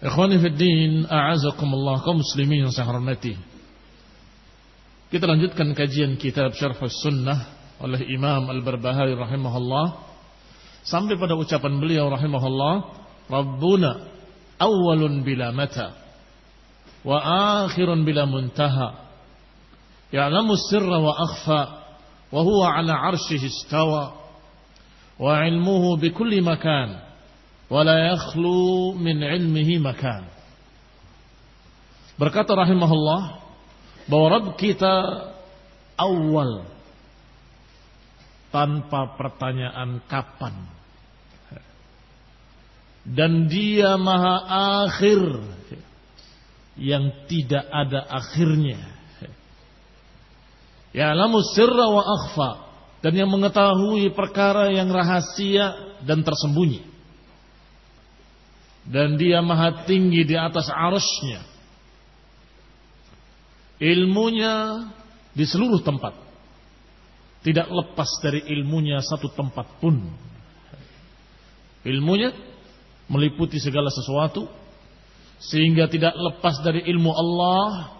Ikhwani Fiddin, a'azakumullah kaum muslimin yang saya hormati. Kita lanjutkan kajian kitab Syarh Sunnah oleh Imam Al-Barbahari rahimahullah sampai pada ucapan beliau rahimahullah, Rabbuna awwalun bila mata wa akhirun bila muntaha. Ya'lamu sirra wa akhfa wa huwa ala arshihi istawa wa ilmuhu bi kulli makan. Wala yakhlu min ilmihi makan. Berkata rahimahullah bahwa Rabb kita awal tanpa pertanyaan kapan. Dan dia maha akhir yang tidak ada akhirnya. Ya lamu sirra wa akhfa dan yang mengetahui perkara yang rahasia dan tersembunyi dan dia maha tinggi di atas arusnya. Ilmunya di seluruh tempat. Tidak lepas dari ilmunya satu tempat pun. Ilmunya meliputi segala sesuatu. Sehingga tidak lepas dari ilmu Allah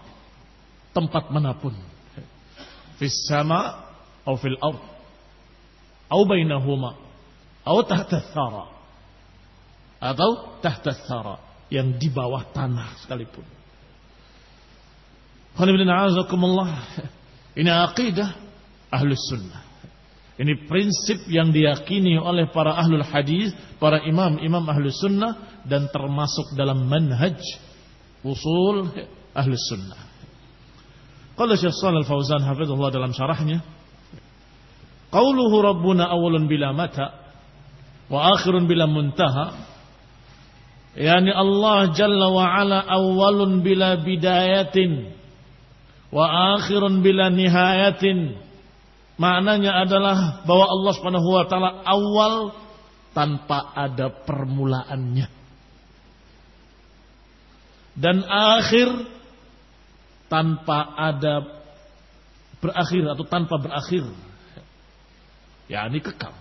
tempat mana pun. Fis sama atau fil ard. Atau bainahuma. Atau tahta thara atau tahta thara yang di bawah tanah sekalipun. Ini akidah ahlus sunnah. Ini prinsip yang diyakini oleh para ahlul hadis, para imam-imam ahlus sunnah dan termasuk dalam manhaj usul ahlus sunnah. Qala Syekh Shalal Fauzan hafizahullah dalam syarahnya, qauluhu rabbuna awalun bila mata wa akhirun bila muntaha Yani Allah Jalla wa Ala awalun bila bidayatin wa akhirun bila nihayatin. Maknanya adalah bahwa Allah Subhanahu wa taala awal tanpa ada permulaannya. Dan akhir tanpa ada berakhir atau tanpa berakhir. Ya, ini kekal.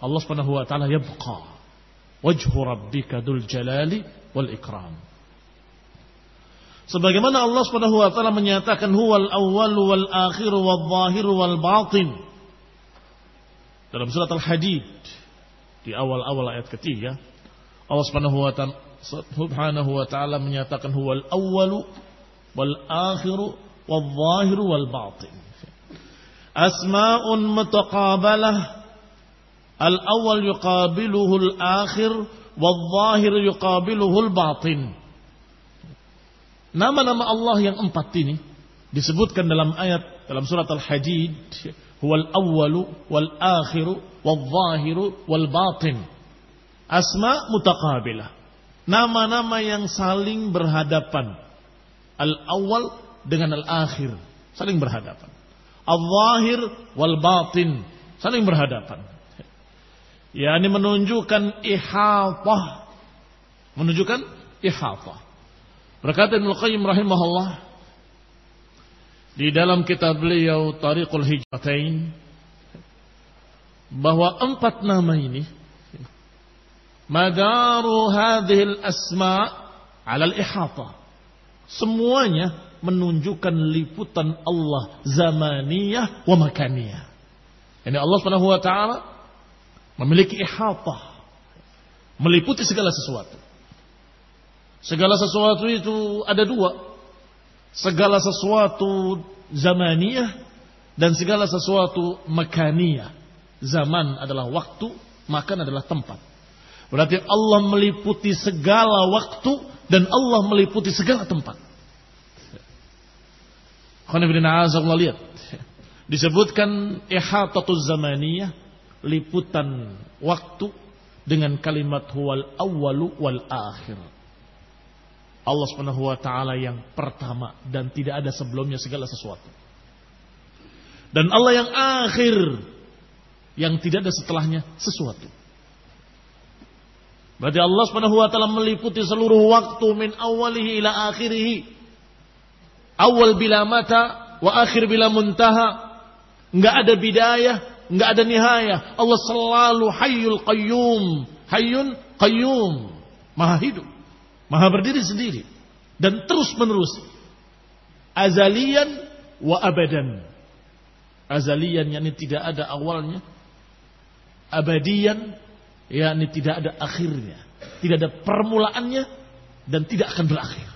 Allah Subhanahu wa taala yabqa wajhu rabbika dzul jalali wal ikram. Sebagaimana Allah Subhanahu wa taala menyatakan huwal awwal wal akhir wal zahir wal batin. Dalam surat Al-Hadid di awal-awal ayat ketiga Allah Subhanahu wa taala Subhanahu wa taala menyatakan huwal awwalu wal akhiru wal zahiru wal batin. Asma'un mutaqabalah. Al awwal yuqabiluhu al akhir wal zahir yuqabiluhu al batin. Nama-nama Allah yang empat ini disebutkan dalam ayat dalam surat Al-Hadid huwal awwalu wal akhiru wal zahiru wal batin. Asma mutaqabilah. Nama-nama yang saling berhadapan. Al-awwal dengan al-akhir. Saling berhadapan. Al-zahir wal batin. Saling berhadapan. Ya, ini menunjukkan ihatah. Menunjukkan ihatah. Berkata Ibnu Qayyim rahimahullah di dalam kitab beliau Tariqul Hijratain bahwa empat nama ini madaru hadhil asma ala al-ihata. Semuanya menunjukkan liputan Allah zamaniyah wa makaniyah. Ini Allah Subhanahu wa taala memiliki ihata. Meliputi segala sesuatu. Segala sesuatu itu ada dua. Segala sesuatu zamaniyah dan segala sesuatu makaniyah. Zaman adalah waktu, makan adalah tempat. Berarti Allah meliputi segala waktu dan Allah meliputi segala tempat. lihat. Disebutkan ihatatuz zamaniyah, liputan waktu dengan kalimat huwal awwalu wal akhir. Allah Subhanahu wa taala yang pertama dan tidak ada sebelumnya segala sesuatu. Dan Allah yang akhir yang tidak ada setelahnya sesuatu. Berarti Allah Subhanahu wa taala meliputi seluruh waktu min awalihi ila akhirih. Awal bila mata wa akhir bila muntaha. Enggak ada bidayah, enggak ada nihayah. Allah selalu hayyul qayyum, hayyun qayyum. Maha hidup, maha berdiri sendiri dan terus menerus. Azalian wa abadan. Azalian yakni tidak ada awalnya. Abadian yakni tidak ada akhirnya, tidak ada permulaannya dan tidak akan berakhir.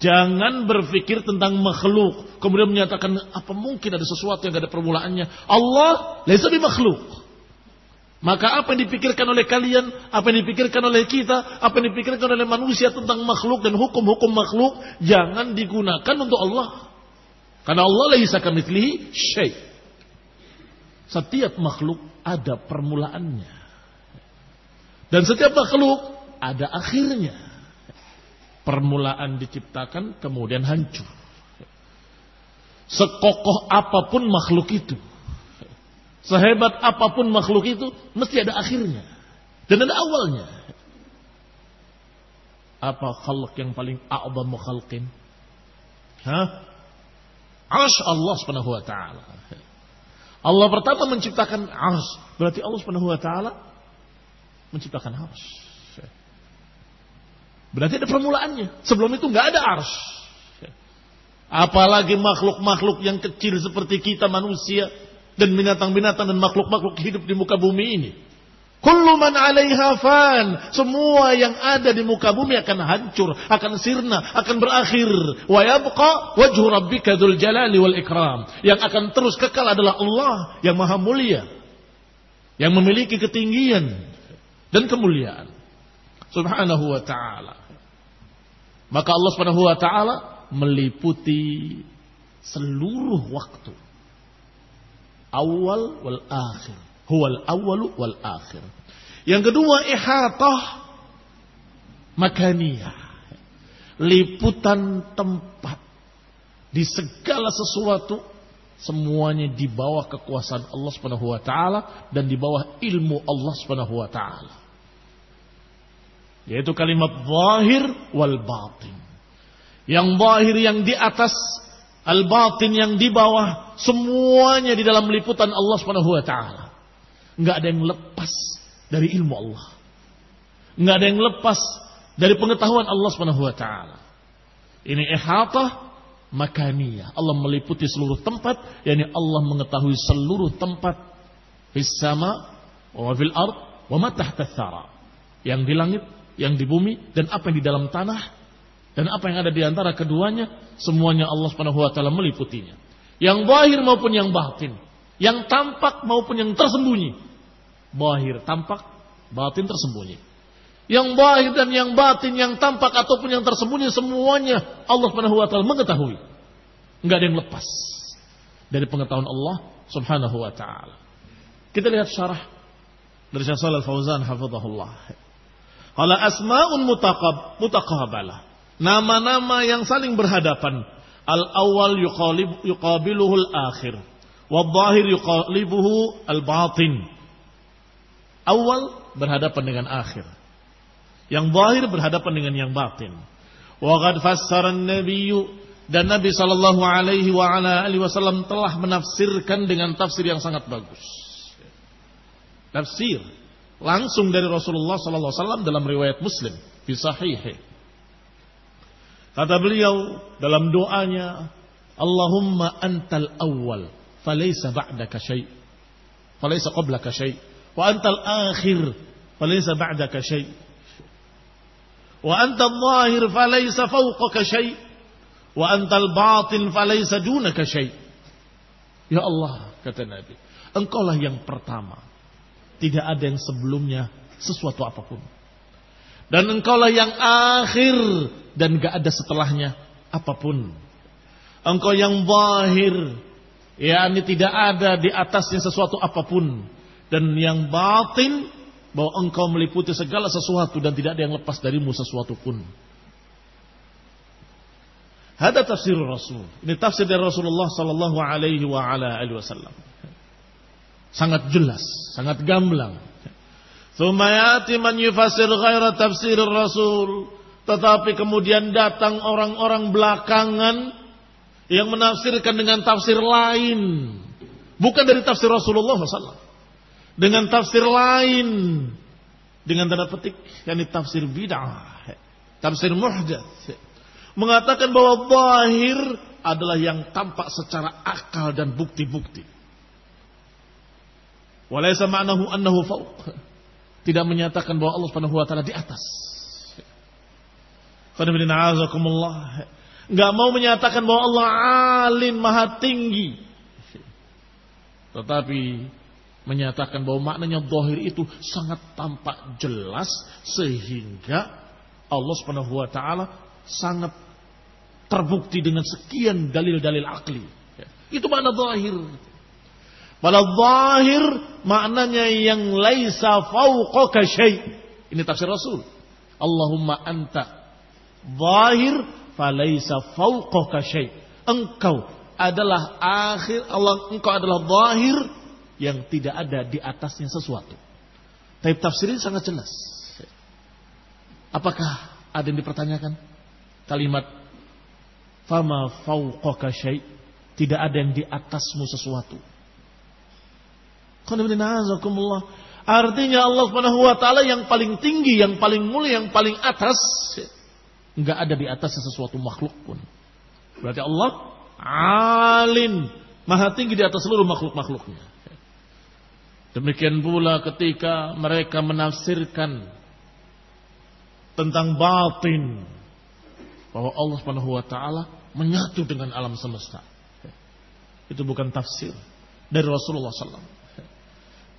Jangan berpikir tentang makhluk kemudian menyatakan apa mungkin ada sesuatu yang tidak ada permulaannya. Allah lebih makhluk. Maka apa yang dipikirkan oleh kalian, apa yang dipikirkan oleh kita, apa yang dipikirkan oleh manusia tentang makhluk dan hukum-hukum makhluk jangan digunakan untuk Allah. Karena Allah laisa kamitslihi syai'. Setiap makhluk ada permulaannya. Dan setiap makhluk ada akhirnya. Permulaan diciptakan kemudian hancur. Sekokoh apa pun makhluk itu. Sehebat apa pun makhluk itu mesti ada akhirnya. Dan ada awalnya. Apa khalq yang paling a'zamu khalqin? Hah? Ash Allah Subhanahu wa taala. Allah pertama menciptakan ars. Berarti Allah subhanahu wa ta'ala menciptakan ars. Berarti ada permulaannya. Sebelum itu nggak ada ars. Apalagi makhluk-makhluk yang kecil seperti kita manusia dan binatang-binatang dan makhluk-makhluk hidup di muka bumi ini. Kullu man 'alaiha fan. Semua yang ada di muka bumi akan hancur, akan sirna, akan berakhir. Wa yabqa wajhu rabbika dzul jalali wal ikram. Yang akan terus kekal adalah Allah yang maha mulia. Yang memiliki ketinggian dan kemuliaan. Subhanahu wa ta'ala. Maka Allah Subhanahu wa ta'ala meliputi seluruh waktu. Awal wal akhir Huwal awalu wal akhir. Yang kedua ihatah makaniyah. Liputan tempat. Di segala sesuatu semuanya di bawah kekuasaan Allah taala dan di bawah ilmu Allah taala. Yaitu kalimat zahir wal batin. Yang zahir yang di atas, al batin yang di bawah, semuanya di dalam liputan Allah Subhanahu wa taala nggak ada yang lepas dari ilmu Allah. nggak ada yang lepas dari pengetahuan Allah Subhanahu wa taala. Ini ihatah makaniyah. Allah meliputi seluruh tempat, yakni Allah mengetahui seluruh tempat fis sama wa fil ard wa ma tahta Yang di langit, yang di bumi dan apa yang di dalam tanah dan apa yang ada di antara keduanya semuanya Allah Subhanahu wa taala meliputinya. Yang zahir maupun yang batin, yang tampak maupun yang tersembunyi. Zahir tampak, batin tersembunyi. Yang zahir dan yang batin, yang tampak ataupun yang tersembunyi semuanya Allah Subhanahu wa taala mengetahui. Enggak ada yang lepas dari pengetahuan Allah Subhanahu wa taala. Kita lihat syarah dari Syekh Shalal Fauzan hafizahullah. Qala asmaun mutaqab. Nama-nama yang saling berhadapan. Al-awwal yuqalib yuqabiluhu al-akhir. Wal-zahir yuqalibuhu al-batin. Awal berhadapan dengan akhir. Yang zahir berhadapan dengan yang batin. Wa qad fassara an-nabiyyu dan Nabi sallallahu alaihi wa ala alihi wasallam telah menafsirkan dengan tafsir yang sangat bagus. Tafsir langsung dari Rasulullah sallallahu alaihi wasallam dalam riwayat Muslim fi sahih. Kata beliau dalam doanya, Allahumma antal awwal, falaysa ba'daka syai', falaysa qablaka syai', wa antal akhir, falaysa ba'daka syai', wa antal zahir, falaysa fawqaka syai', Wa antal batin falaysa dunaka syai. Ya Allah, kata Nabi, engkaulah yang pertama. Tidak ada yang sebelumnya sesuatu apa pun. Dan engkaulah yang akhir dan gak ada setelahnya apa pun. Engkau yang zahir, yakni tidak ada di atasnya sesuatu apa pun. Dan yang batin bahwa engkau meliputi segala sesuatu dan tidak ada yang lepas darimu sesuatu pun. Hada tafsir Rasul. Ini tafsir dari Rasulullah sallallahu alaihi wasallam. Sangat jelas, sangat gamblang. Tsumma yati man yufassir ghaira tafsir Rasul. Tetapi kemudian datang orang-orang belakangan yang menafsirkan dengan tafsir lain. Bukan dari tafsir Rasulullah SAW. Dengan tafsir lain. Dengan tanda petik. yakni tafsir bid'ah. Tafsir muhdats mengatakan bahwa zahir adalah yang tampak secara akal dan bukti-bukti. Walaysa ma'nahu annahu fauq. Tidak menyatakan bahwa Allah Subhanahu wa taala di atas. Enggak mau menyatakan bahwa Allah alim maha tinggi. Tetapi menyatakan bahwa maknanya zahir itu sangat tampak jelas sehingga Allah Subhanahu wa taala sangat terbukti dengan sekian dalil-dalil akli. Itu makna zahir. Pada zahir maknanya yang laisa fauqaka syai. Ini tafsir Rasul. Allahumma anta zahir falaisa fauqaka syai. Engkau adalah akhir Allah engkau adalah zahir yang tidak ada di atasnya sesuatu. Tapi tafsir ini sangat jelas. Apakah ada yang dipertanyakan? Kalimat fama fauqaka syai' tidak ada yang di atasmu sesuatu. Artinya Allah Subhanahu wa taala yang paling tinggi, yang paling mulia, yang paling atas enggak ada di atasnya sesuatu makhluk pun. Berarti Allah alim, maha tinggi di atas seluruh makhluk-makhluknya. Demikian pula ketika mereka menafsirkan tentang batin bahwa Allah Subhanahu wa taala menyatu dengan alam semesta. Itu bukan tafsir dari Rasulullah SAW.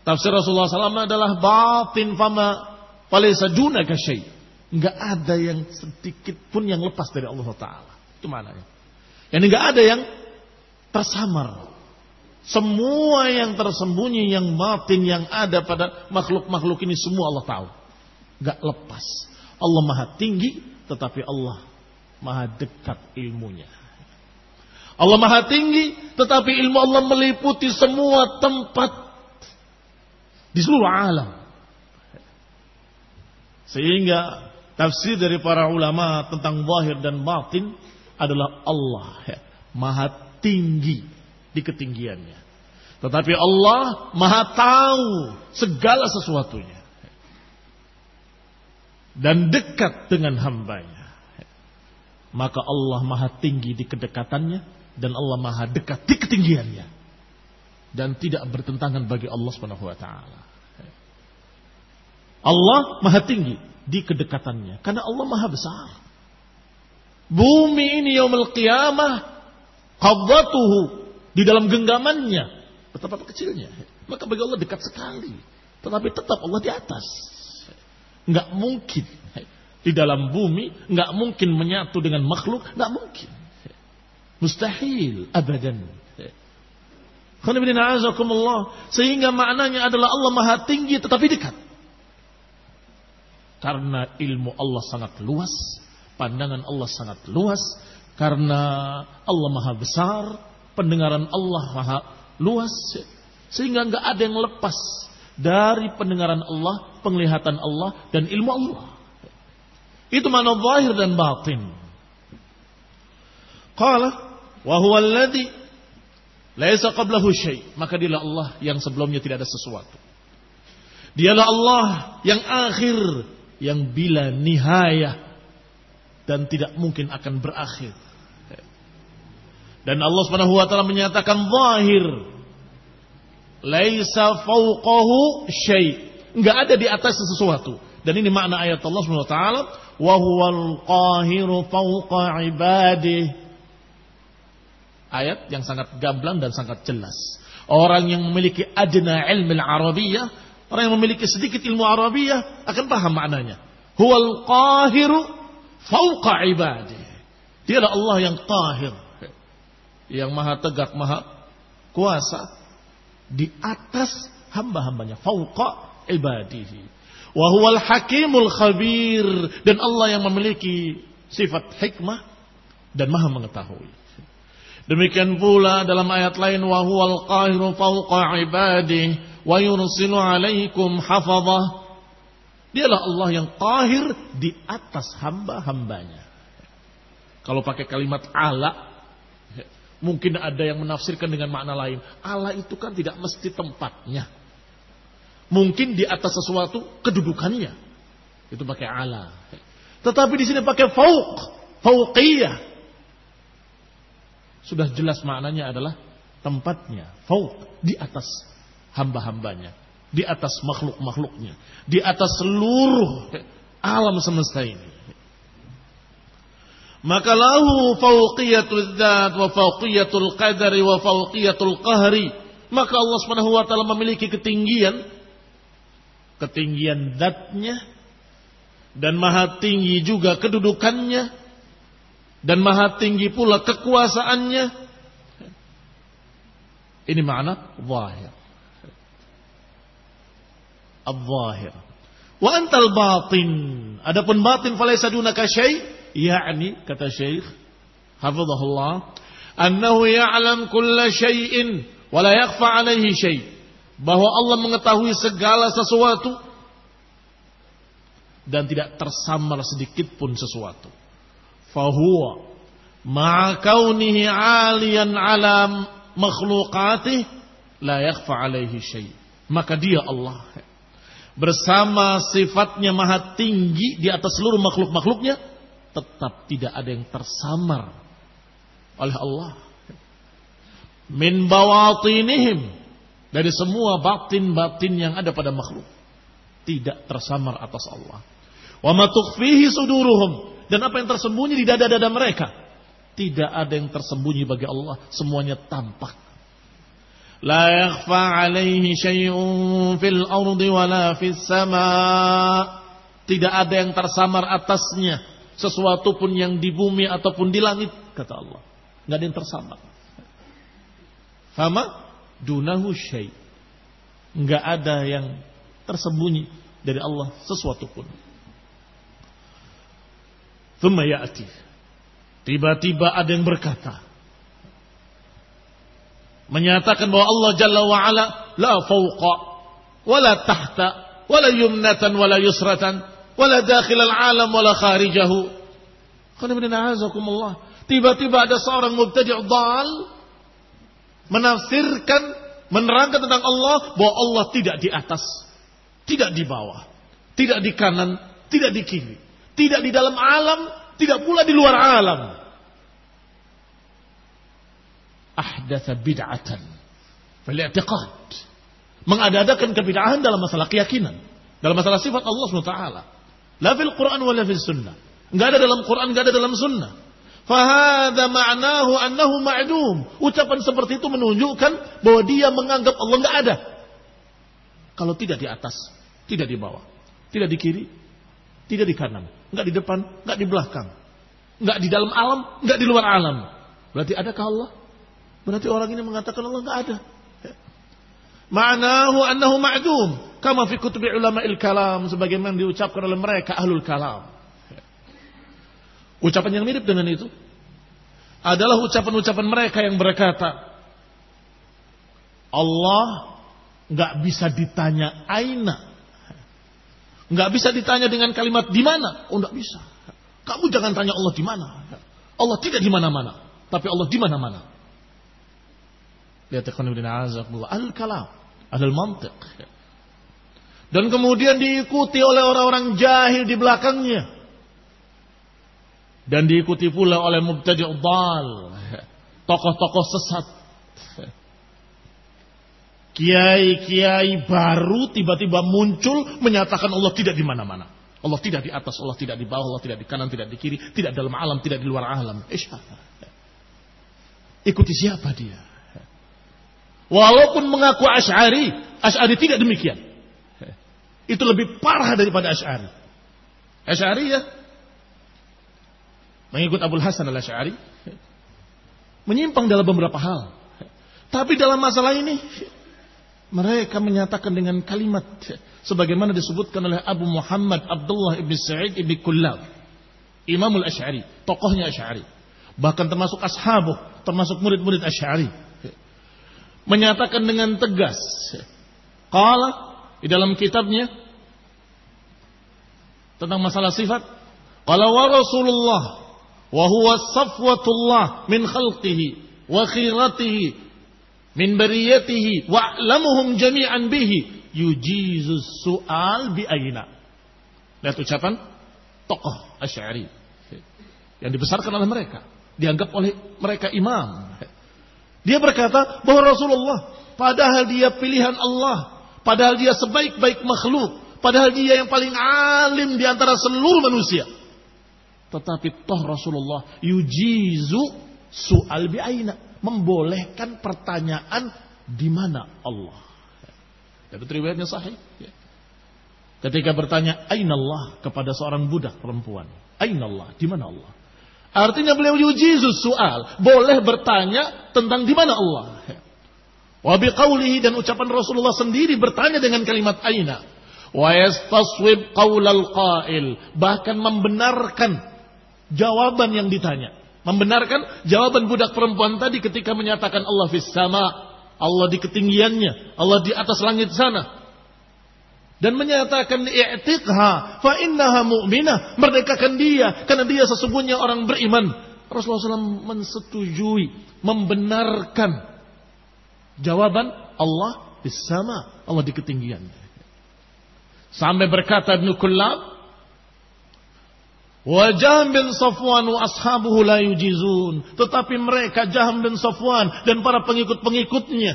Tafsir Rasulullah SAW adalah batin fama palaysa dunaka syai. Enggak ada yang sedikit pun yang lepas dari Allah Taala. Itu maknanya. Yani enggak ada yang tersamar. Semua yang tersembunyi, yang batin, yang ada pada makhluk-makhluk ini semua Allah tahu. Enggak lepas. Allah maha tinggi, tetapi Allah maha dekat ilmunya. Allah maha tinggi, tetapi ilmu Allah meliputi semua tempat di seluruh alam. Sehingga tafsir dari para ulama tentang zahir dan batin adalah Allah ya, maha tinggi di ketinggiannya. Tetapi Allah maha tahu segala sesuatunya. Dan dekat dengan hambanya maka Allah maha tinggi di kedekatannya dan Allah maha dekat di ketinggiannya dan tidak bertentangan bagi Allah Subhanahu wa taala. Allah maha tinggi di kedekatannya. Karena Allah maha besar. Bumi ini yaumul qiyamah qabdatuhu di dalam genggamannya. Betapa kecilnya. Maka bagi Allah dekat sekali. Tetapi tetap Allah di atas. Nggak mungkin di dalam bumi, nggak mungkin menyatu dengan makhluk, nggak mungkin. Mustahil, abadan. Sehingga maknanya adalah Allah maha tinggi tetapi dekat. Karena ilmu Allah sangat luas, pandangan Allah sangat luas, karena Allah maha besar, pendengaran Allah maha luas, sehingga nggak ada yang lepas dari pendengaran Allah, penglihatan Allah, dan ilmu Allah. Itu mana zahir dan batin. Qala wa alladhi laisa qablahu syai. Maka dialah Allah yang sebelumnya tidak ada sesuatu. Dialah Allah yang akhir yang bila nihayah dan tidak mungkin akan berakhir. Dan Allah Subhanahu wa taala menyatakan zahir laisa fawqahu syai. Enggak ada di atas sesuatu. Dan ini makna ayat Allah Subhanahu wa taala wa huwal qahiru fawqa ibadih. Ayat yang sangat gamblang dan sangat jelas. Orang yang memiliki adna ilmu Arabiyah, orang yang memiliki sedikit ilmu Arabiyah akan paham maknanya. Huwal qahiru fawqa ibadih. Dialah Allah yang qahir. Yang maha tegak, maha kuasa di atas hamba-hambanya. Fauqa ibadihi. Wahuwal hakimul khabir. Dan Allah yang memiliki sifat hikmah dan maha mengetahui. Demikian pula dalam ayat lain wahuwal qahiru fauqa ibadih wa yursilu alaikum hafadhah. Dialah Allah yang qahir di atas hamba-hambanya. Kalau pakai kalimat ala, mungkin ada yang menafsirkan dengan makna lain. Allah itu kan tidak mesti tempatnya. Mungkin di atas sesuatu kedudukannya. Itu pakai ala. Tetapi di sini pakai fauq, fauqiyah. Sudah jelas maknanya adalah tempatnya, fauq di atas hamba-hambanya, di atas makhluk-makhluknya, di atas seluruh alam semesta ini. Maka lahu fauqiyatul dzat wa fauqiyatul qadari wa fauqiyatul qahri. Maka Allah Subhanahu wa taala memiliki ketinggian ketinggian datnya dan maha tinggi juga kedudukannya dan maha tinggi pula kekuasaannya. Ini makna zahir. Al-zahir. Wa antal batin. Adapun batin falaysa dunaka syai. Yakni kata syekh hafizahullah annahu ya'lam kulla syai'in wa la yakhfa alaihi syai' bahwa Allah mengetahui segala sesuatu dan tidak tersamar sedikit pun sesuatu. Fahuwa ma'akaunihi aliyan alam makhlukatih la yakhfa alaihi syai. Maka dia Allah bersama sifatnya maha tinggi di atas seluruh makhluk-makhluknya tetap tidak ada yang tersamar oleh Allah. Min bawatinihim dari semua batin-batin yang ada pada makhluk tidak tersamar atas Allah. Wa suduruhum dan apa yang tersembunyi di dada-dada mereka tidak ada yang tersembunyi bagi Allah, semuanya tampak. La yakhfa alaihi fil ardi wala fis sama. Tidak ada yang tersamar atasnya sesuatu pun yang di bumi ataupun di langit kata Allah. Enggak ada yang tersamar. Fama dunahu syai. Enggak ada yang tersembunyi dari Allah sesuatu pun. Thumma. Tiba-tiba ada yang berkata. Menyatakan bahwa Allah Jalla wa'ala la fawqa, wala tahta, wala yumnatan, wala yusratan, wala dakhil al-alam, wala kharijahu. Tiba-tiba ada seorang mubtadi' dal menafsirkan, menerangkan tentang Allah bahwa Allah tidak di atas, tidak di bawah, tidak di kanan, tidak di kiri, tidak di dalam alam, tidak pula di luar alam. Ahdatha bid'atan fil i'tiqad. Mengadakan kebid'ahan dalam masalah keyakinan. Dalam masalah sifat Allah SWT. La fil Quran wa la fil sunnah. Enggak ada dalam Quran, enggak ada dalam sunnah. Fahada ma'nahu annahu ma'dum. Ucapan seperti itu menunjukkan bahwa dia menganggap Allah enggak ada. Kalau tidak di atas, tidak di bawah, tidak di kiri, tidak di kanan, enggak di depan, enggak di belakang, enggak di dalam alam, enggak di luar alam. Berarti adakah Allah? Berarti orang ini mengatakan Allah enggak ada. Ma'nahu annahu ma'dum. Kama fi kutubi ulama il kalam. Sebagaimana diucapkan oleh mereka ahlul kalam. Ucapan yang mirip dengan itu adalah ucapan-ucapan mereka yang berkata, Allah nggak bisa ditanya aina, nggak bisa ditanya dengan kalimat di mana, oh nggak bisa. Kamu jangan tanya Allah di mana. Allah tidak di mana-mana, tapi Allah di mana-mana. Lihat al-kalam, al-mantiq. Dan kemudian diikuti oleh orang-orang jahil di belakangnya dan diikuti pula oleh mubtadi' dal tokoh-tokoh sesat kiai-kiai baru tiba-tiba muncul menyatakan Allah tidak di mana-mana Allah tidak di atas, Allah tidak di bawah, Allah tidak di kanan, tidak di kiri, tidak dalam alam, tidak di luar alam. Ikuti siapa dia? Walaupun mengaku Ash'ari, Ash'ari tidak demikian. Itu lebih parah daripada Ash'ari. Ash'ari ya, mengikut Abdul Hasan al Ashari menyimpang dalam beberapa hal. Tapi dalam masalah ini mereka menyatakan dengan kalimat sebagaimana disebutkan oleh Abu Muhammad Abdullah ibn Sa'id ibn Kullab, Imamul Ash'ari, tokohnya Ash'ari. Bahkan termasuk ashabuh, termasuk murid-murid Ash'ari. Menyatakan dengan tegas. Qala di dalam kitabnya tentang masalah sifat, qala wa Rasulullah wa huwa safwatullah min khalqihi wa khiratihi min bariyatihi wa'lamuhum jami'an bihi yujizus su'al bi'ayna. Lihat ucapan tokoh Asy'ari yang dibesarkan oleh mereka, dianggap oleh mereka imam. Dia berkata bahwa Rasulullah padahal dia pilihan Allah, padahal dia sebaik-baik makhluk, padahal dia yang paling alim di antara seluruh manusia. Tetapi toh Rasulullah yujizu su'al bi'ayna. Membolehkan pertanyaan di mana Allah. Dapat riwayatnya sahih. Ya. Ketika bertanya Aina Allah kepada seorang budak perempuan. Aina Allah, di mana Allah? Artinya beliau yujizu su'al. Boleh bertanya tentang di mana Allah. Wa biqaulihi dan ucapan Rasulullah sendiri bertanya dengan kalimat aina. Wa yastaswib qaulal qail. Bahkan membenarkan jawaban yang ditanya. Membenarkan jawaban budak perempuan tadi ketika menyatakan Allah fis sama, Allah di ketinggiannya, Allah di atas langit sana. Dan menyatakan i'tiqha fa innaha mu'minah, merdekakan dia karena dia sesungguhnya orang beriman. Rasulullah SAW mensetujui, membenarkan jawaban Allah di sama, Allah di ketinggian. Sampai berkata Ibn Kullab, Wa bin Safwan wa ashabuhu la yujizun. Tetapi mereka Jaham bin Safwan dan para pengikut-pengikutnya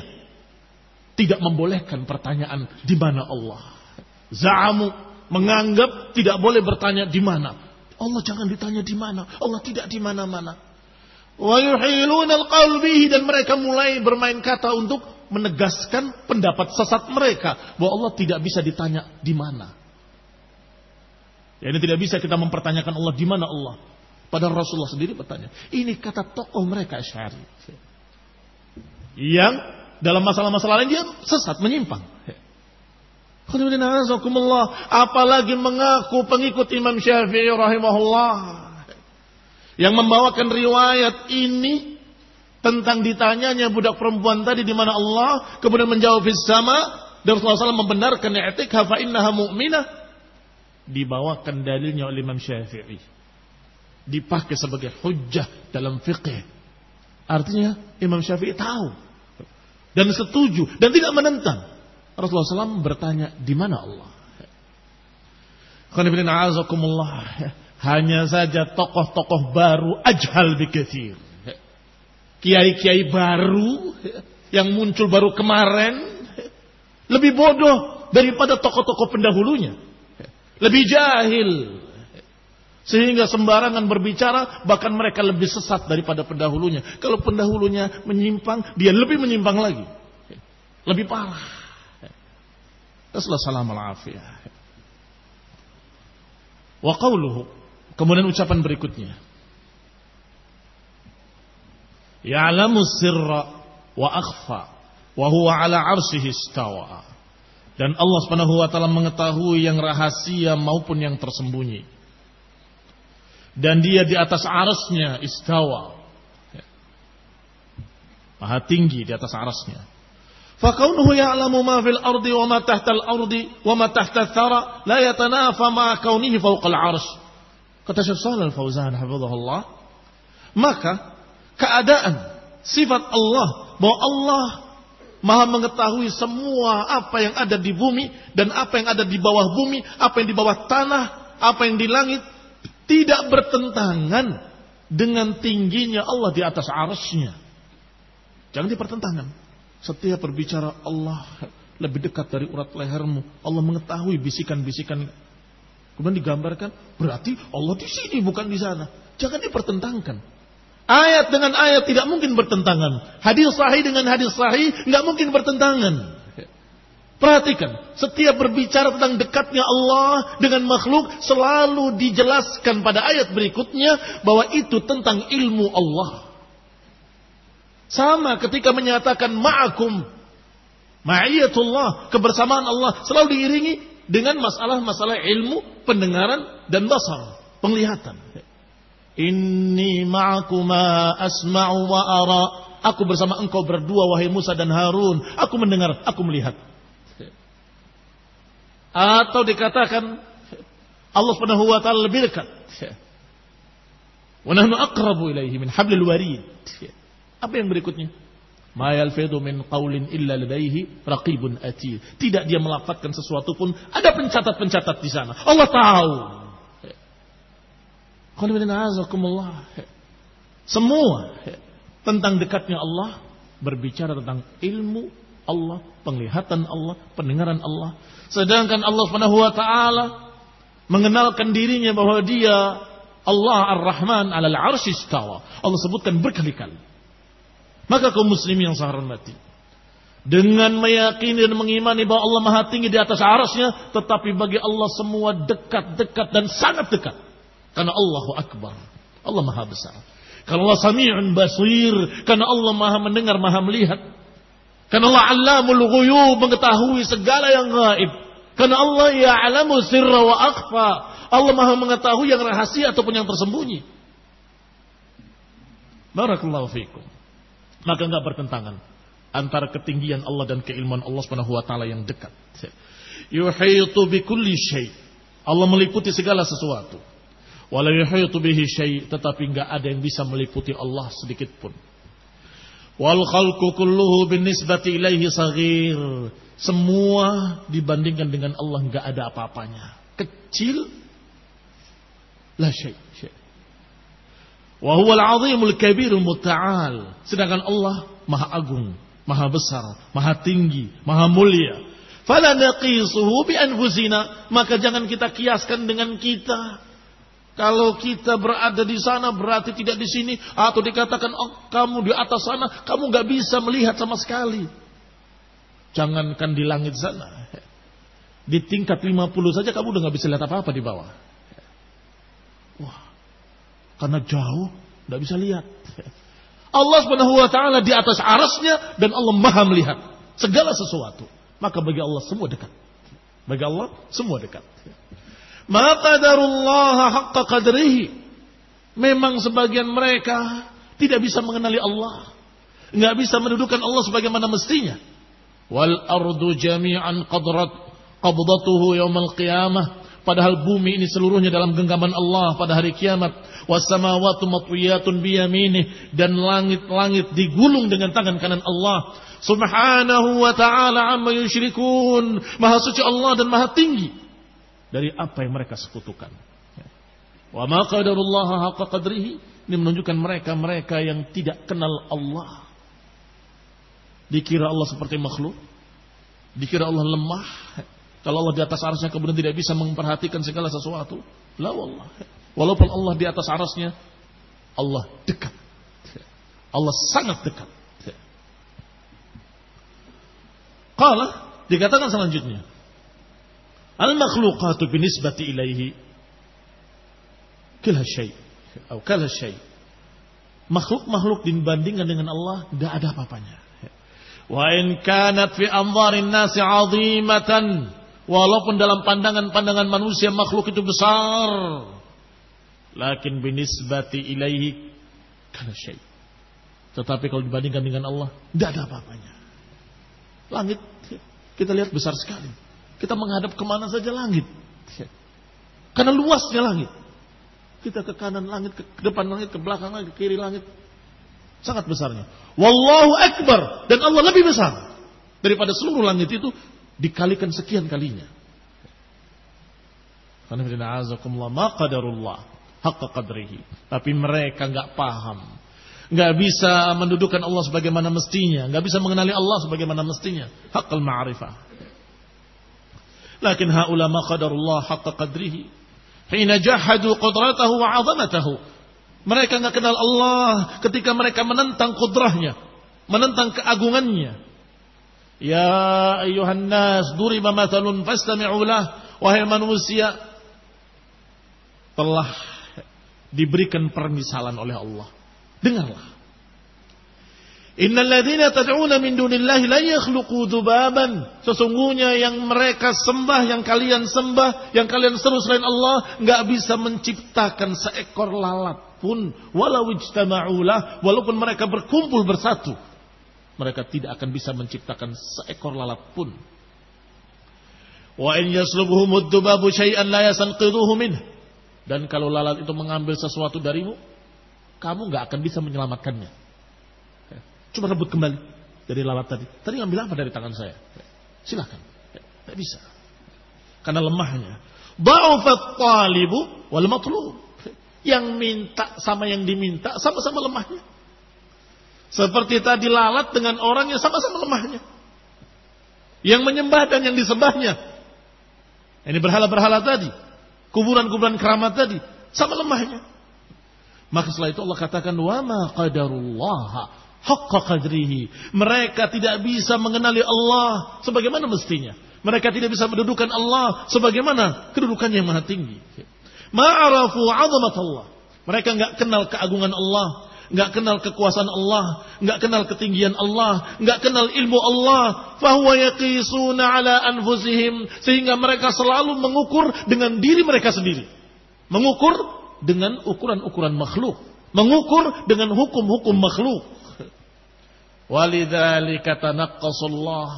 tidak membolehkan pertanyaan di mana Allah. Za'amu menganggap tidak boleh bertanya di mana. Allah jangan ditanya di mana. Allah tidak di mana-mana. Wa yuhilun al dan mereka mulai bermain kata untuk menegaskan pendapat sesat mereka bahwa Allah tidak bisa ditanya di mana. Ya, ini tidak bisa kita mempertanyakan Allah di mana Allah. Padahal Rasulullah sendiri bertanya. Ini kata tokoh mereka Asy'ari. Yang dalam masalah-masalah lain dia sesat, menyimpang. Apalagi mengaku pengikut Imam Syafi'i rahimahullah. Yang membawakan riwayat ini tentang ditanyanya budak perempuan tadi di mana Allah, kemudian menjawab sama dan Rasulullah SAW membenarkan i'tikha fa innaha mu'minah dibawakan dalilnya oleh Imam Syafi'i. Dipakai sebagai hujjah dalam fikih. Artinya Imam Syafi'i tahu dan setuju dan tidak menentang. Rasulullah SAW bertanya di mana Allah. Hanya saja tokoh-tokoh baru ajhal bikathir. Kiai-kiai baru yang muncul baru kemarin lebih bodoh daripada tokoh-tokoh pendahulunya. Lebih jahil. Sehingga sembarangan berbicara, bahkan mereka lebih sesat daripada pendahulunya. Kalau pendahulunya menyimpang, dia lebih menyimpang lagi. Lebih parah. Assalamualaikum. Kemudian ucapan berikutnya. Ya'lamu sirra wa akhfa wa huwa ala arsyihi istawa. Dan Allah Subhanahu wa taala mengetahui yang rahasia maupun yang tersembunyi. Dan dia di atas arasnya istawa. Maha tinggi di atas arasnya. Fakaunuhu ya'lamu ma fil ardi wa ma tahta al ardi wa ma tahta thara la yatanafa ma kaunihi fawqa al arsh. Kata Syekh Shalal Al-Fauzan hafizahullah. Maka keadaan sifat Allah bahwa Allah Maha mengetahui semua apa yang ada di bumi dan apa yang ada di bawah bumi, apa yang di bawah tanah, apa yang di langit tidak bertentangan dengan tingginya Allah di atas arasnya. Jangan dipertentangkan. Setiap berbicara Allah lebih dekat dari urat lehermu. Allah mengetahui bisikan-bisikan. Kemudian digambarkan, berarti Allah di sini bukan di sana. Jangan dipertentangkan. Ayat dengan ayat tidak mungkin bertentangan. Hadis sahih dengan hadis sahih nggak mungkin bertentangan. Perhatikan, setiap berbicara tentang dekatnya Allah dengan makhluk selalu dijelaskan pada ayat berikutnya bahwa itu tentang ilmu Allah. Sama ketika menyatakan ma'akum, ma'iyatullah, kebersamaan Allah selalu diiringi dengan masalah-masalah ilmu, pendengaran dan basar, penglihatan. Inni ma'akuma asma'u wa ara. Aku bersama engkau berdua wahai Musa dan Harun. Aku mendengar, aku melihat. Atau dikatakan Allah Subhanahu wa taala lebih dekat. Wa nahnu aqrabu ilaihi min hablil warid. Apa yang berikutnya? Ma yalfidu min qaulin illa ladaihi raqibun atid. Tidak dia melafatkan sesuatu pun ada pencatat-pencatat di sana. Allah tahu. Semua tentang dekatnya Allah berbicara tentang ilmu Allah, penglihatan Allah, pendengaran Allah. Sedangkan Allah Subhanahu wa taala mengenalkan dirinya bahwa dia Allah Ar-Rahman 'alal 'arsy istawa. Allah sebutkan berkali-kali. Maka kaum muslim yang saya hormati, dengan meyakini dan mengimani bahwa Allah Maha Tinggi di atas arasnya, tetapi bagi Allah semua dekat-dekat dan sangat dekat. Karena Allahu Akbar. Allah maha besar. Karena Allah sami'un basir. Karena Allah maha mendengar, maha melihat. Karena Allah alamul ghuyub mengetahui segala yang gaib. Karena Allah ya'lamu sirra wa akhfa. Allah maha mengetahui yang rahasia ataupun yang tersembunyi. Barakallahu fiikum. Maka enggak bertentangan antara ketinggian Allah dan keilmuan Allah Subhanahu wa taala yang dekat. Yuhitu bi kulli syai. Allah meliputi segala sesuatu. Wala yuhitu bihi syai, tetapi enggak ada yang bisa meliputi Allah sedikit pun. Wal khalqu kulluhu binisbati ilaihi saghir. Semua dibandingkan dengan Allah enggak ada apa-apanya. Kecil la syai. Wa huwa al-'azimul kabirul muta'al. Sedangkan Allah Maha Agung, Maha Besar, Maha Tinggi, Maha Mulia. Fala naqisuhu bi anfusina, maka jangan kita kiaskan dengan kita. Kalau kita berada di sana berarti tidak di sini atau dikatakan oh, kamu di atas sana kamu nggak bisa melihat sama sekali. Jangankan di langit sana. Di tingkat 50 saja kamu udah nggak bisa lihat apa-apa di bawah. Wah. Karena jauh nggak bisa lihat. Allah Subhanahu wa taala di atas arasnya dan Allah Maha melihat segala sesuatu. Maka bagi Allah semua dekat. Bagi Allah semua dekat. Ma qadarullah haqqa qadrihi. Memang sebagian mereka tidak bisa mengenali Allah. Enggak bisa mendudukan Allah sebagaimana mestinya. Wal ardu jami'an qadrat qabdatuhu yaumal qiyamah. Padahal bumi ini seluruhnya dalam genggaman Allah pada hari kiamat. Wassamawatu matwiyatun biyaminih. Dan langit-langit digulung dengan tangan kanan Allah. Subhanahu wa ta'ala amma yushrikun. Maha suci Allah dan maha tinggi dari apa yang mereka sekutukan. Wa ma qadarullah haqqa qadrihi ini menunjukkan mereka-mereka yang tidak kenal Allah. Dikira Allah seperti makhluk, dikira Allah lemah, Kalau Allah di atas arasnya kemudian tidak bisa memperhatikan segala sesuatu. La wallah. Walaupun Allah di atas arasnya, Allah dekat. Allah sangat dekat. Qala dikatakan selanjutnya. Al-makhluqatu binisbati ilaihi kila syai' atau kala syai' makhluk-makhluk dibandingkan dengan Allah tidak ada apa-apanya. Wa in kanat fi anzarin nasi 'azimatan walaupun dalam pandangan-pandangan manusia makhluk itu besar lakin binisbati ilaihi kala syai' tetapi kalau dibandingkan dengan Allah tidak ada apa-apanya. Langit kita lihat besar sekali. Kita menghadap ke mana saja langit. Karena luasnya langit. Kita ke kanan langit, ke depan langit, ke belakang langit, ke kiri langit. Sangat besarnya. Wallahu Akbar. Dan Allah lebih besar. Daripada seluruh langit itu dikalikan sekian kalinya. Tapi mereka nggak paham. nggak bisa mendudukan Allah sebagaimana mestinya. nggak bisa mengenali Allah sebagaimana mestinya. Haqqal ma'rifah. Lakin haula qadarullah haqqa qadrihi. Hina jahadu qudratahu wa azamatahu. Mereka nggak kenal Allah ketika mereka menentang kudrahnya, menentang keagungannya. Ya ayuhan nas, duriba mathalun fastami'u lah. Wahai manusia, telah diberikan permisalan oleh Allah. Dengarlah. Innal ladzina tad'una min dunillahi la yakhluqu dzubaban. Sesungguhnya yang mereka sembah, yang kalian sembah, yang kalian seru selain Allah, nggak bisa menciptakan seekor lalat pun walau ijtama'ulah, walaupun mereka berkumpul bersatu. Mereka tidak akan bisa menciptakan seekor lalat pun. Wa in yaslubhumud dzubabu syai'an la yasanqidhuhu. Dan kalau lalat itu mengambil sesuatu darimu, kamu nggak akan bisa menyelamatkannya. Cuma rebut kembali dari lalat tadi. Tadi ngambil apa dari tangan saya? Silahkan. Tidak bisa. Karena lemahnya. Ba'ufat talibu wal matlub. Yang minta sama yang diminta sama-sama lemahnya. Seperti tadi lalat dengan orang yang sama-sama lemahnya. Yang menyembah dan yang disembahnya. Ini berhala-berhala tadi. Kuburan-kuburan keramat tadi. Sama lemahnya. Maka setelah itu Allah katakan, Wa ma qadarullah haqqa qadrihi. Mereka tidak bisa mengenali Allah sebagaimana mestinya. Mereka tidak bisa mendudukan Allah sebagaimana kedudukannya yang maha tinggi. Ma'arafu 'azamat Allah. Mereka enggak kenal keagungan Allah, enggak kenal kekuasaan Allah, enggak kenal ketinggian Allah, enggak kenal ilmu Allah. Fahuwa yaqisuna 'ala anfusihim sehingga mereka selalu mengukur dengan diri mereka sendiri. Mengukur dengan ukuran-ukuran makhluk, mengukur dengan hukum-hukum makhluk. Walidzalika tanaqqasullah.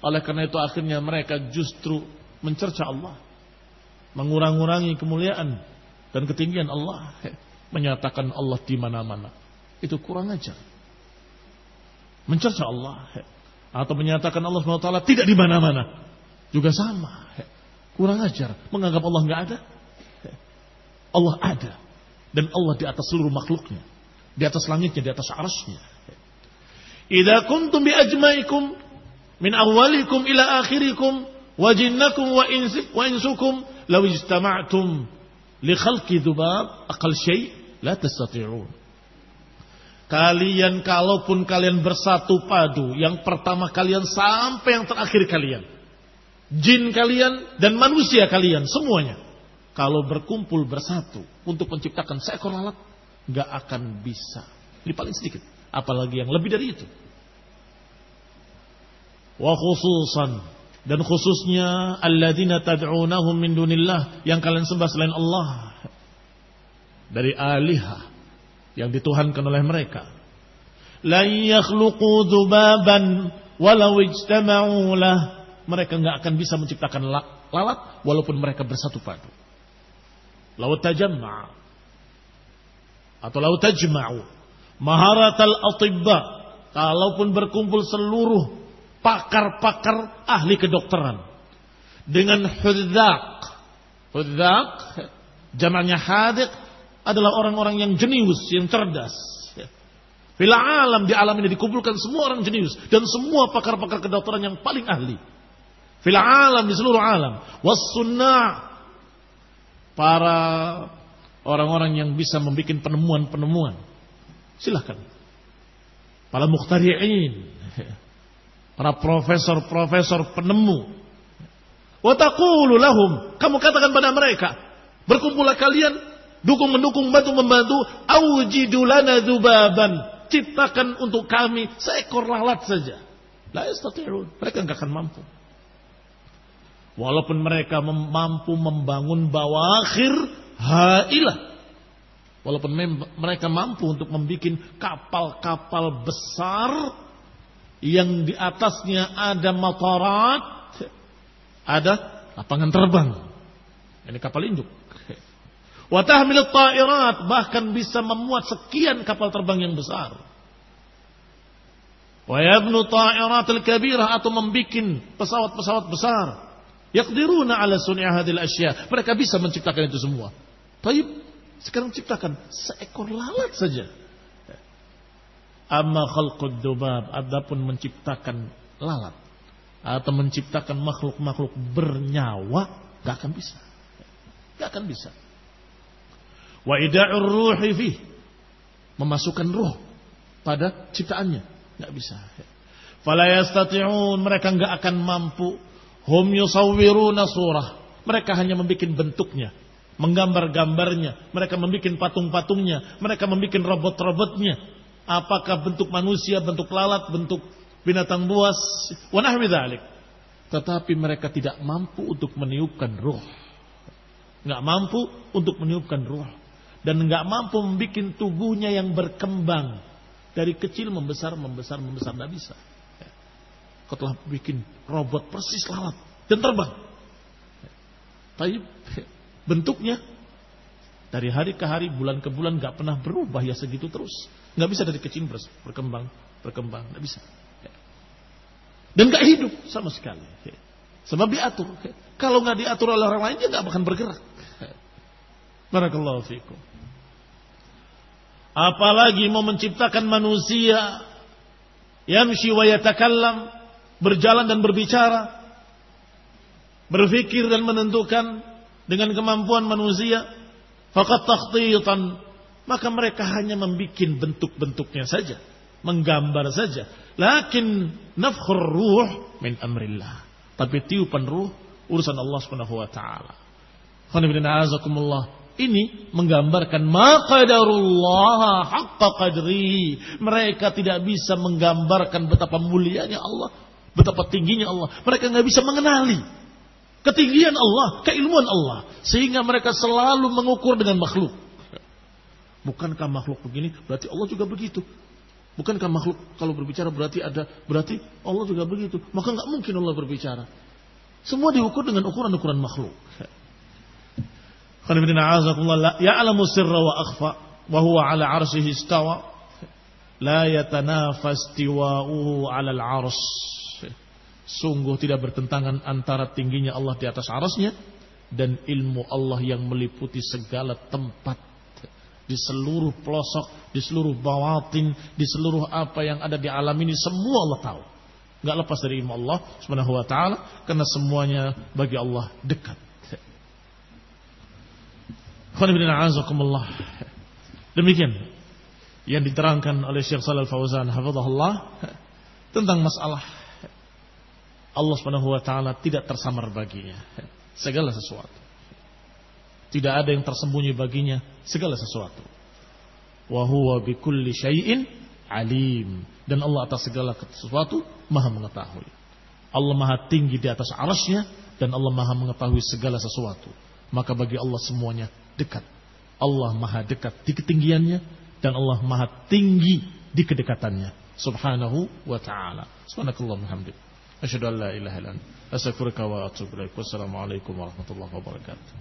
Oleh karena itu akhirnya mereka justru mencerca Allah. Mengurang-urangi kemuliaan dan ketinggian Allah. Menyatakan Allah di mana-mana. Itu kurang ajar. Mencerca Allah. Atau menyatakan Allah SWT tidak di mana-mana. Juga sama. Kurang ajar. Menganggap Allah nggak ada. Allah ada. Dan Allah di atas seluruh makhluknya. Di atas langitnya, di atas arasnya. Idza kuntum bi ajmaikum min awwalikum ila akhirikum wa jinnakum wa insik wa insukum law ijtama'tum li khalqi dzubab aqal syai' la tastati'un. Kalian kalaupun kalian bersatu padu, yang pertama kalian sampai yang terakhir kalian. Jin kalian dan manusia kalian semuanya. Kalau berkumpul bersatu untuk menciptakan seekor lalat, nggak akan bisa. Ini paling sedikit. Apalagi yang lebih dari itu. Wa khususan dan khususnya alladzina tad'unahum min dunillah yang kalian sembah selain Allah dari alihah yang dituhankan oleh mereka. La yakhluqu dzubaban walau ijtama'u. Mereka enggak akan bisa menciptakan lalat walaupun mereka bersatu padu. Lau tajamma atau lau tajma'u maharatal atibba kalaupun berkumpul seluruh pakar-pakar ahli kedokteran dengan hudzaq. Hudzaq jamaknya hadiq adalah orang-orang yang jenius, yang cerdas. Bila alam di alam ini dikumpulkan semua orang jenius dan semua pakar-pakar kedokteran yang paling ahli. Fil alam di seluruh alam. Was para orang-orang yang bisa membuat penemuan-penemuan. Silahkan. Para mukhtari'in. Para profesor-profesor penemu. Wa taqulu lahum. Kamu katakan pada mereka. Berkumpullah kalian. Dukung mendukung, bantu membantu. Aujidu lana dubaban. Ciptakan untuk kami seekor lalat saja. La. Mereka enggak akan mampu. Walaupun mereka mampu membangun bawakhir hailah. Walaupun mereka mampu untuk membuat kapal-kapal besar yang di atasnya ada matarat, ada lapangan terbang. Ini kapal induk. Watahmil ta'irat bahkan bisa memuat sekian kapal terbang yang besar. Wa yabnu ta'iratil kabirah atau membuat pesawat-pesawat besar. Yaqdiruna ala sun'i hadil asya. Mereka bisa menciptakan itu semua. Tapi sekarang ciptakan seekor lalat saja. Amma khalqud dubab. Adapun menciptakan lalat. Atau menciptakan makhluk-makhluk bernyawa. Gak akan bisa. Gak akan bisa. Wa ida'ur ruhi fih. Memasukkan ruh pada ciptaannya. Gak bisa. Fala yastati'un. Mereka gak akan mampu. Hum yusawwiruna surah. Mereka hanya membuat bentuknya menggambar-gambarnya, mereka membuat patung-patungnya, mereka membuat robot-robotnya. Apakah bentuk manusia, bentuk lalat, bentuk binatang buas, wanahwi dzalik. Tetapi mereka tidak mampu untuk meniupkan ruh. Nggak mampu untuk meniupkan ruh. Dan nggak mampu membuat tubuhnya yang berkembang. Dari kecil membesar, membesar, membesar. Nggak bisa. Kau telah bikin robot persis lalat. Dan terbang. Tapi bentuknya dari hari ke hari, bulan ke bulan nggak pernah berubah ya segitu terus. Nggak bisa dari kecil berkembang, berkembang, nggak bisa. Dan nggak hidup sama sekali. Sebab diatur. Kalau nggak diatur oleh orang lain dia nggak akan bergerak. Barakallahu fiikum. Apalagi mau menciptakan manusia yamshi wa yatakallam, berjalan dan berbicara, berpikir dan menentukan dengan kemampuan manusia fakat takhtitan maka mereka hanya membuat bentuk-bentuknya saja menggambar saja. Lakin nafkhur ruh min amrillah. Tapi tiupan ruh urusan Allah Subhanahu wa taala. Ini menggambarkan maqadarullah haqqa qadri mereka tidak bisa menggambarkan betapa mulianya Allah betapa tingginya Allah. Mereka nggak bisa mengenali Ketinggian Allah, keilmuan Allah. Sehingga mereka selalu mengukur dengan makhluk. Bukankah makhluk begini, berarti Allah juga begitu. Bukankah makhluk kalau berbicara berarti ada, berarti Allah juga begitu. Maka nggak mungkin Allah berbicara. Semua diukur dengan ukuran-ukuran makhluk. Ya'lamu sirra wa akhfa wa huwa ala arsyihi istawa la yatanafas ala al-'arsy Sungguh tidak bertentangan antara tingginya Allah di atas arasnya dan ilmu Allah yang meliputi segala tempat di seluruh pelosok, di seluruh bawatin, di seluruh apa yang ada di alam ini semua Allah tahu. Enggak lepas dari ilmu Allah Subhanahu wa taala karena semuanya bagi Allah dekat. Demikian yang diterangkan oleh Syekh Shalal Fauzan hafizahullah tentang masalah Allah Subhanahu wa taala tidak tersamar baginya segala sesuatu. Tidak ada yang tersembunyi baginya segala sesuatu. Wa huwa bikulli syai'in alim dan Allah atas segala sesuatu Maha mengetahui. Allah Maha tinggi di atas arasnya dan Allah Maha mengetahui segala sesuatu. Maka bagi Allah semuanya dekat. Allah Maha dekat di ketinggiannya dan Allah Maha tinggi di kedekatannya. Subhanahu wa ta'ala. Subhanakallah hamdika. أشهد أن لا إله إلا أنت. أستغفرك وأتوب إليك. والسلام عليكم ورحمة الله وبركاته.